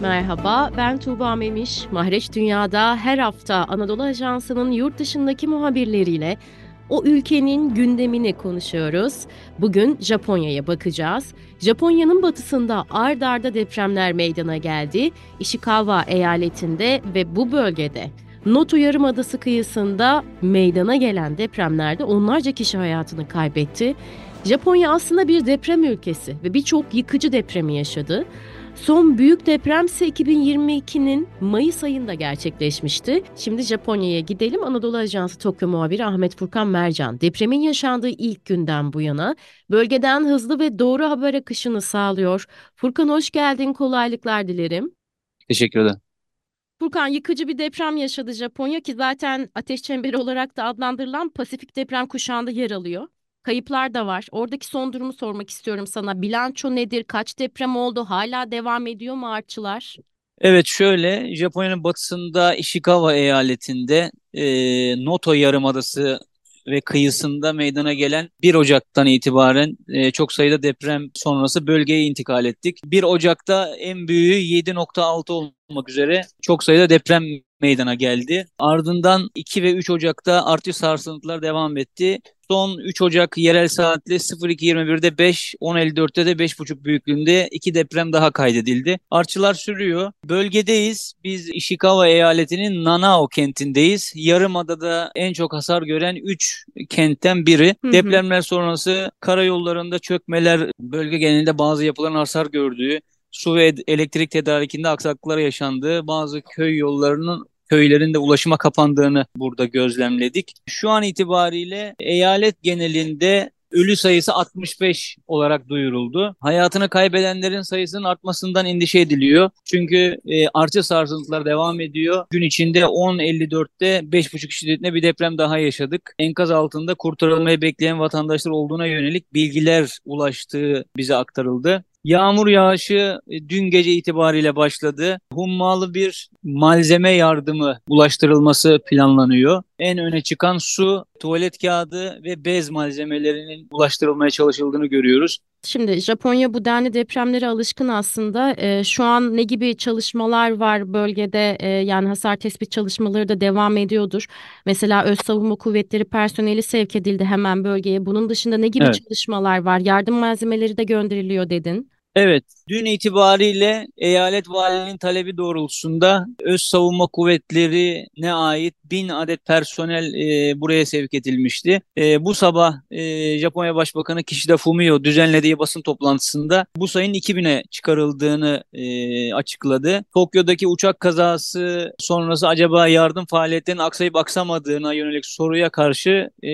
Merhaba, ben Tuğba Memiş. Mahreç Dünya'da her hafta Anadolu Ajansı'nın yurt dışındaki muhabirleriyle o ülkenin gündemini konuşuyoruz. Bugün Japonya'ya bakacağız. Japonya'nın batısında ard arda depremler meydana geldi. Ishikawa eyaletinde ve bu bölgede Noto Yarımadası kıyısında meydana gelen depremlerde onlarca kişi hayatını kaybetti. Japonya aslında bir deprem ülkesi ve birçok yıkıcı depremi yaşadı. Son büyük deprem ise 2022'nin Mayıs ayında gerçekleşmişti. Şimdi Japonya'ya gidelim. Anadolu Ajansı Tokyo muhabiri Ahmet Furkan Mercan depremin yaşandığı ilk günden bu yana bölgeden hızlı ve doğru haber akışını sağlıyor. Furkan hoş geldin. Kolaylıklar dilerim. Teşekkür ederim. Furkan yıkıcı bir deprem yaşadı Japonya ki zaten ateş çemberi olarak da adlandırılan Pasifik deprem kuşağında yer alıyor. Kayıplar da var. Oradaki son durumu sormak istiyorum sana. Bilanço nedir? Kaç deprem oldu? Hala devam ediyor mu artçılar? Evet şöyle Japonya'nın batısında Ishikawa eyaletinde e, Noto Yarımadası ve kıyısında meydana gelen 1 Ocak'tan itibaren e, çok sayıda deprem sonrası bölgeye intikal ettik. 1 Ocak'ta en büyüğü 7.6 olmak üzere çok sayıda deprem meydana geldi. Ardından 2 ve 3 Ocak'ta artış sarsıntılar devam etti. Son 3 Ocak yerel saatle 02.21'de 5, 10.54'te de 5.5 büyüklüğünde iki deprem daha kaydedildi. Artçılar sürüyor. Bölgedeyiz. Biz Ishikawa eyaletinin Nanao kentindeyiz. Yarımada'da en çok hasar gören 3 kentten biri. Hı hı. Depremler sonrası karayollarında çökmeler, bölge genelinde bazı yapıların hasar gördüğü, su ve elektrik tedarikinde aksaklıklar yaşandığı, bazı köy yollarının köylerin de ulaşıma kapandığını burada gözlemledik. Şu an itibariyle eyalet genelinde ölü sayısı 65 olarak duyuruldu. Hayatını kaybedenlerin sayısının artmasından endişe ediliyor. Çünkü e, artçı sarsıntılar devam ediyor. Gün içinde 10.54'te 5.5 şiddetinde bir deprem daha yaşadık. Enkaz altında kurtarılmayı bekleyen vatandaşlar olduğuna yönelik bilgiler ulaştığı bize aktarıldı. Yağmur yağışı e, dün gece itibariyle başladı. Hummalı bir malzeme yardımı ulaştırılması planlanıyor. En öne çıkan su, tuvalet kağıdı ve bez malzemelerinin ulaştırılmaya çalışıldığını görüyoruz. Şimdi Japonya bu denli depremlere alışkın aslında. E, şu an ne gibi çalışmalar var bölgede? E, yani hasar tespit çalışmaları da devam ediyordur. Mesela Öz Savunma Kuvvetleri personeli sevk edildi hemen bölgeye. Bunun dışında ne gibi evet. çalışmalar var? Yardım malzemeleri de gönderiliyor dedin. Evet, dün itibariyle eyalet valinin talebi doğrultusunda öz savunma kuvvetlerine ait bin adet personel e, buraya sevk edilmişti. E, bu sabah e, Japonya Başbakanı Kishida Fumio düzenlediği basın toplantısında bu sayının 2000'e çıkarıldığını e, açıkladı. Tokyo'daki uçak kazası sonrası acaba yardım faaliyetlerinin aksayıp aksamadığına yönelik soruya karşı e,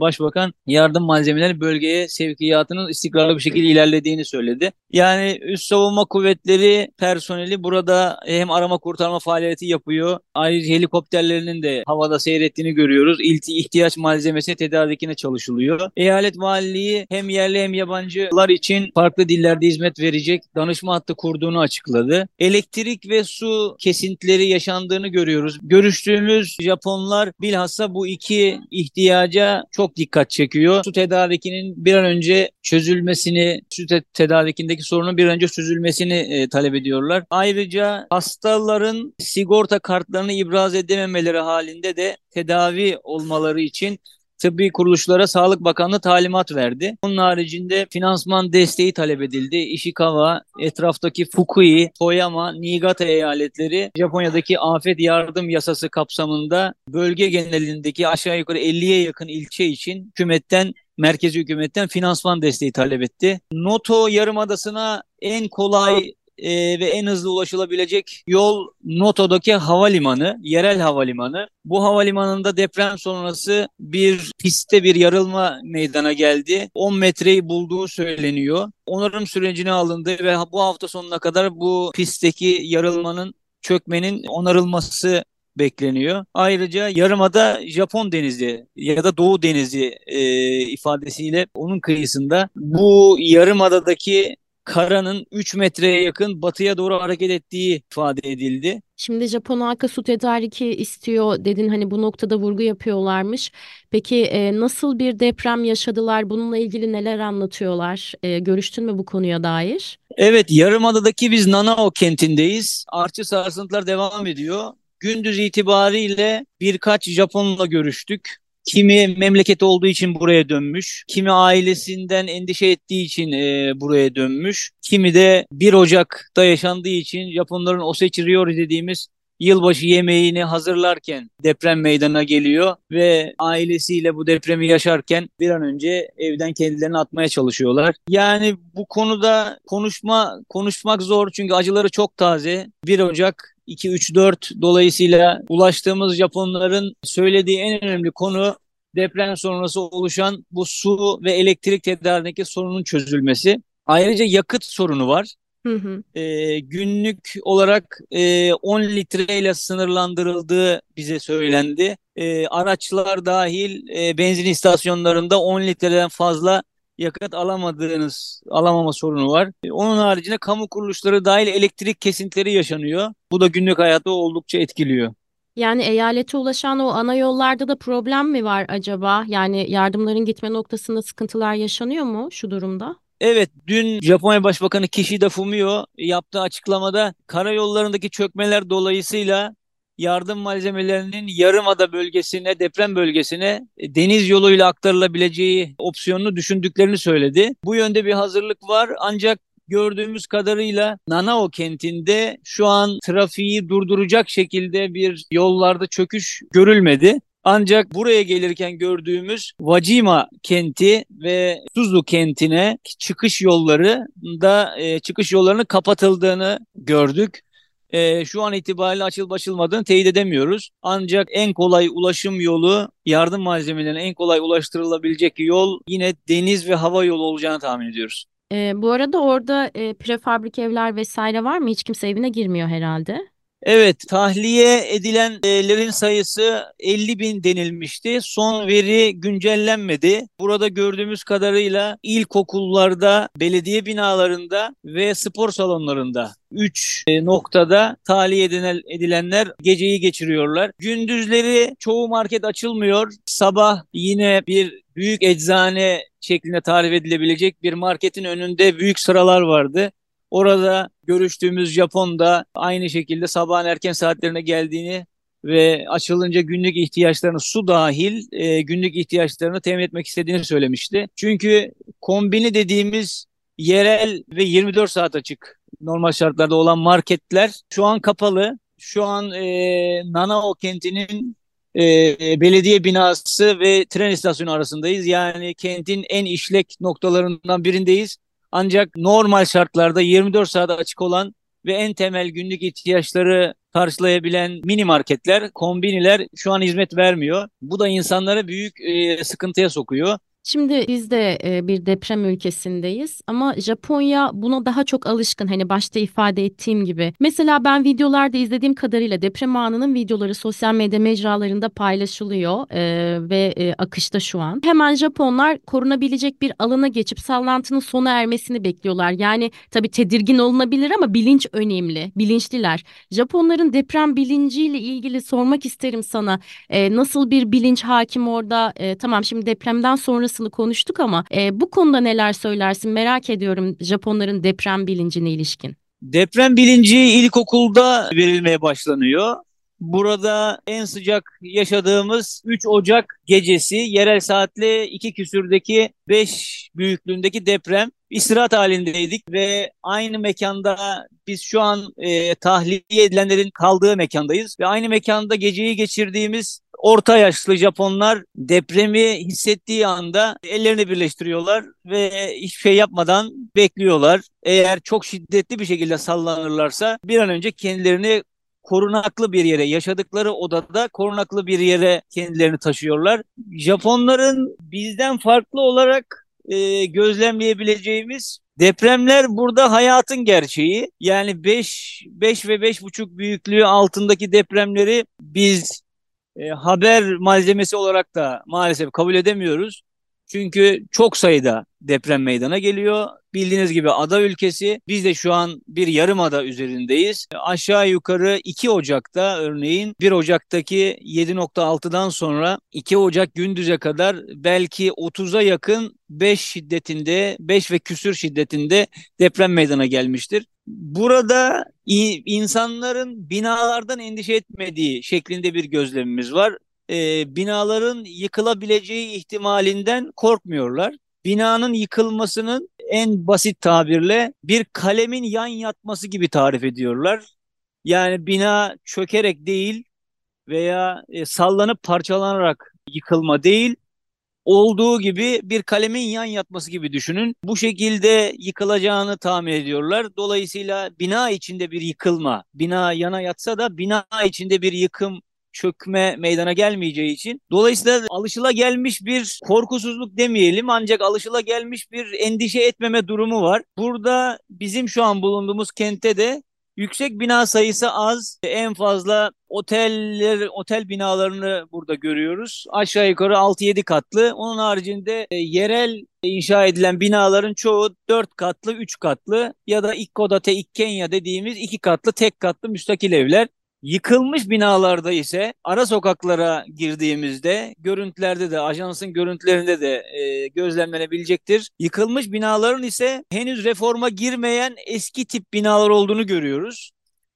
Başbakan yardım malzemeleri bölgeye sevkiyatının istikrarlı bir şekilde ilerlediğini söyledi. Yani üst savunma kuvvetleri personeli burada hem arama kurtarma faaliyeti yapıyor. Ayrıca helikopterlerinin de havada seyrettiğini görüyoruz. İlti ihtiyaç malzemesi tedarikine çalışılıyor. Eyalet valiliği hem yerli hem yabancılar için farklı dillerde hizmet verecek danışma hattı kurduğunu açıkladı. Elektrik ve su kesintileri yaşandığını görüyoruz. Görüştüğümüz Japonlar bilhassa bu iki ihtiyaca çok dikkat çekiyor. Su tedarikinin bir an önce çözülmesini, su tedarikindeki sorunun bir önce çözülmesini e, talep ediyorlar. Ayrıca hastaların sigorta kartlarını ibraz edememeleri halinde de tedavi olmaları için tıbbi kuruluşlara Sağlık Bakanlığı talimat verdi. Bunun haricinde finansman desteği talep edildi. Ishikawa, etraftaki Fukui, Toyama, Niigata eyaletleri Japonya'daki afet yardım yasası kapsamında bölge genelindeki aşağı yukarı 50'ye yakın ilçe için hükümetten merkezi hükümetten finansman desteği talep etti. Noto Yarımadası'na en kolay e, ve en hızlı ulaşılabilecek yol Noto'daki havalimanı, yerel havalimanı. Bu havalimanında deprem sonrası bir pistte bir yarılma meydana geldi. 10 metreyi bulduğu söyleniyor. Onarım sürecine alındı ve bu hafta sonuna kadar bu pistteki yarılmanın çökmenin onarılması bekleniyor. Ayrıca yarımada Japon denizi ya da Doğu denizi e, ifadesiyle onun kıyısında bu yarımadadaki karanın 3 metreye yakın batıya doğru hareket ettiği ifade edildi. Şimdi Japon halka su tedariki istiyor dedin hani bu noktada vurgu yapıyorlarmış. Peki e, nasıl bir deprem yaşadılar? Bununla ilgili neler anlatıyorlar? E, görüştün mü bu konuya dair? Evet, Yarımada'daki biz Nanao kentindeyiz. Artçı sarsıntılar devam ediyor. Gündüz itibariyle birkaç Japonla görüştük. Kimi memleket olduğu için buraya dönmüş, kimi ailesinden endişe ettiği için e, buraya dönmüş, kimi de 1 Ocak'ta yaşandığı için Japonların Osechi Ryori dediğimiz yılbaşı yemeğini hazırlarken deprem meydana geliyor ve ailesiyle bu depremi yaşarken bir an önce evden kendilerini atmaya çalışıyorlar. Yani bu konuda konuşma konuşmak zor çünkü acıları çok taze. 1 Ocak 2, 3, 4 dolayısıyla ulaştığımız Japonların söylediği en önemli konu deprem sonrası oluşan bu su ve elektrik tedariki sorunun çözülmesi. Ayrıca yakıt sorunu var. Hı hı. E, günlük olarak e, 10 litreyle sınırlandırıldığı bize söylendi. E, araçlar dahil e, benzin istasyonlarında 10 litreden fazla yakıt alamadığınız alamama sorunu var. E, onun haricinde kamu kuruluşları dahil elektrik kesintileri yaşanıyor. Bu da günlük hayatı oldukça etkiliyor. Yani eyalete ulaşan o ana yollarda da problem mi var acaba? Yani yardımların gitme noktasında sıkıntılar yaşanıyor mu şu durumda? Evet, dün Japonya Başbakanı Kishida Fumio yaptığı açıklamada karayollarındaki çökmeler dolayısıyla yardım malzemelerinin Yarımada bölgesine, deprem bölgesine e, deniz yoluyla aktarılabileceği opsiyonunu düşündüklerini söyledi. Bu yönde bir hazırlık var ancak gördüğümüz kadarıyla Nanao kentinde şu an trafiği durduracak şekilde bir yollarda çöküş görülmedi. Ancak buraya gelirken gördüğümüz Wajima kenti ve Suzu kentine çıkış yolları da e, çıkış yollarının kapatıldığını gördük. E, şu an itibariyle açılıp açılmadığını teyit edemiyoruz. Ancak en kolay ulaşım yolu, yardım malzemelerine en kolay ulaştırılabilecek yol yine deniz ve hava yolu olacağını tahmin ediyoruz. E, bu arada orada e, prefabrik evler vesaire var mı? Hiç kimse evine girmiyor herhalde. Evet, tahliye edilenlerin sayısı 50 bin denilmişti. Son veri güncellenmedi. Burada gördüğümüz kadarıyla ilkokullarda, belediye binalarında ve spor salonlarında 3 e, noktada tahliye edilenler geceyi geçiriyorlar. Gündüzleri çoğu market açılmıyor. Sabah yine bir büyük eczane şeklinde tarif edilebilecek bir marketin önünde büyük sıralar vardı. Orada görüştüğümüz Japon da aynı şekilde sabahın erken saatlerine geldiğini ve açılınca günlük ihtiyaçlarını su dahil e, günlük ihtiyaçlarını temin etmek istediğini söylemişti. Çünkü kombini dediğimiz yerel ve 24 saat açık normal şartlarda olan marketler şu an kapalı. Şu an e, Nanao kentinin e, belediye binası ve tren istasyonu arasındayız. Yani kentin en işlek noktalarından birindeyiz. Ancak normal şartlarda 24 saat açık olan ve en temel günlük ihtiyaçları karşılayabilen mini marketler, kombiniler şu an hizmet vermiyor. Bu da insanları büyük e, sıkıntıya sokuyor. Şimdi biz de e, bir deprem ülkesindeyiz ama Japonya buna daha çok alışkın hani başta ifade ettiğim gibi. Mesela ben videolarda izlediğim kadarıyla deprem anının videoları sosyal medya mecralarında paylaşılıyor e, ve e, akışta şu an. Hemen Japonlar korunabilecek bir alana geçip sallantının sona ermesini bekliyorlar. Yani tabii tedirgin olunabilir ama bilinç önemli, bilinçliler. Japonların deprem bilinciyle ilgili sormak isterim sana. Nasıl bir bilinç hakim orada? Tamam şimdi depremden sonra sonrasını konuştuk ama e, bu konuda neler söylersin merak ediyorum Japonların deprem bilincine ilişkin. Deprem bilinci ilkokulda verilmeye başlanıyor. Burada en sıcak yaşadığımız 3 Ocak gecesi yerel saatle 2 küsürdeki 5 büyüklüğündeki deprem istirahat halindeydik ve aynı mekanda biz şu an e, tahliye edilenlerin kaldığı mekandayız ve aynı mekanda geceyi geçirdiğimiz orta yaşlı Japonlar depremi hissettiği anda ellerini birleştiriyorlar ve hiçbir şey yapmadan bekliyorlar. Eğer çok şiddetli bir şekilde sallanırlarsa bir an önce kendilerini korunaklı bir yere, yaşadıkları odada korunaklı bir yere kendilerini taşıyorlar. Japonların bizden farklı olarak e, gözlemleyebileceğimiz depremler burada hayatın gerçeği. Yani 5 5 ve 5,5 büyüklüğü altındaki depremleri biz e, haber malzemesi olarak da maalesef kabul edemiyoruz. Çünkü çok sayıda deprem meydana geliyor. Bildiğiniz gibi ada ülkesi. Biz de şu an bir yarım ada üzerindeyiz. Aşağı yukarı 2 Ocak'ta örneğin 1 Ocak'taki 7.6'dan sonra 2 Ocak gündüze kadar belki 30'a yakın 5 şiddetinde 5 ve küsür şiddetinde deprem meydana gelmiştir. Burada insanların binalardan endişe etmediği şeklinde bir gözlemimiz var. Ee, binaların yıkılabileceği ihtimalinden korkmuyorlar. Binanın yıkılmasının en basit tabirle bir kalemin yan yatması gibi tarif ediyorlar. Yani bina çökerek değil veya e, sallanıp parçalanarak yıkılma değil, olduğu gibi bir kalemin yan yatması gibi düşünün. Bu şekilde yıkılacağını tahmin ediyorlar. Dolayısıyla bina içinde bir yıkılma, bina yana yatsa da bina içinde bir yıkım çökme meydana gelmeyeceği için dolayısıyla alışıla gelmiş bir korkusuzluk demeyelim ancak alışıla gelmiş bir endişe etmeme durumu var. Burada bizim şu an bulunduğumuz kentte de Yüksek bina sayısı az. En fazla oteller, otel binalarını burada görüyoruz. Aşağı yukarı 6-7 katlı. Onun haricinde e, yerel inşa edilen binaların çoğu 4 katlı, 3 katlı ya da İkkodate, İkkenya dediğimiz 2 katlı, tek katlı müstakil evler. Yıkılmış binalarda ise ara sokaklara girdiğimizde görüntülerde de ajansın görüntülerinde de e, gözlemlenebilecektir. Yıkılmış binaların ise henüz reforma girmeyen eski tip binalar olduğunu görüyoruz.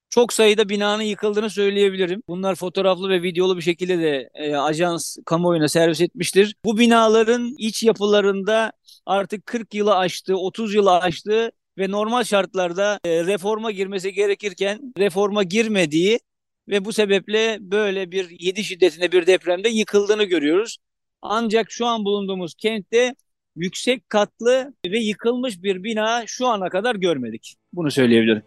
Çok sayıda binanın yıkıldığını söyleyebilirim. Bunlar fotoğraflı ve videolu bir şekilde de e, ajans kamuoyuna servis etmiştir. Bu binaların iç yapılarında artık 40 yılı aştı, 30 yılı aştı ve normal şartlarda e, reforma girmesi gerekirken reforma girmediği ve bu sebeple böyle bir 7 şiddetinde bir depremde yıkıldığını görüyoruz. Ancak şu an bulunduğumuz kentte yüksek katlı ve yıkılmış bir bina şu ana kadar görmedik. Bunu söyleyebilirim.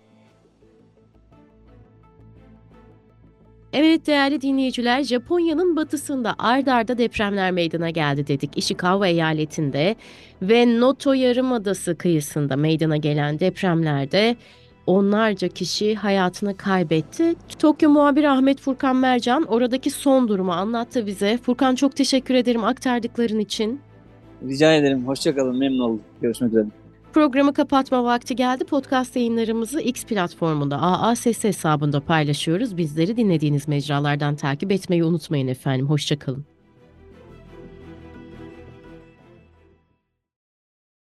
Evet değerli dinleyiciler, Japonya'nın batısında ard arda depremler meydana geldi dedik. Ishikawa eyaletinde ve Noto Yarımadası kıyısında meydana gelen depremlerde onlarca kişi hayatını kaybetti. Tokyo muhabiri Ahmet Furkan Mercan oradaki son durumu anlattı bize. Furkan çok teşekkür ederim aktardıkların için. Rica ederim. Hoşçakalın. Memnun oldum. Görüşmek üzere. Programı kapatma vakti geldi. Podcast yayınlarımızı X platformunda AA Ses hesabında paylaşıyoruz. Bizleri dinlediğiniz mecralardan takip etmeyi unutmayın efendim. Hoşçakalın.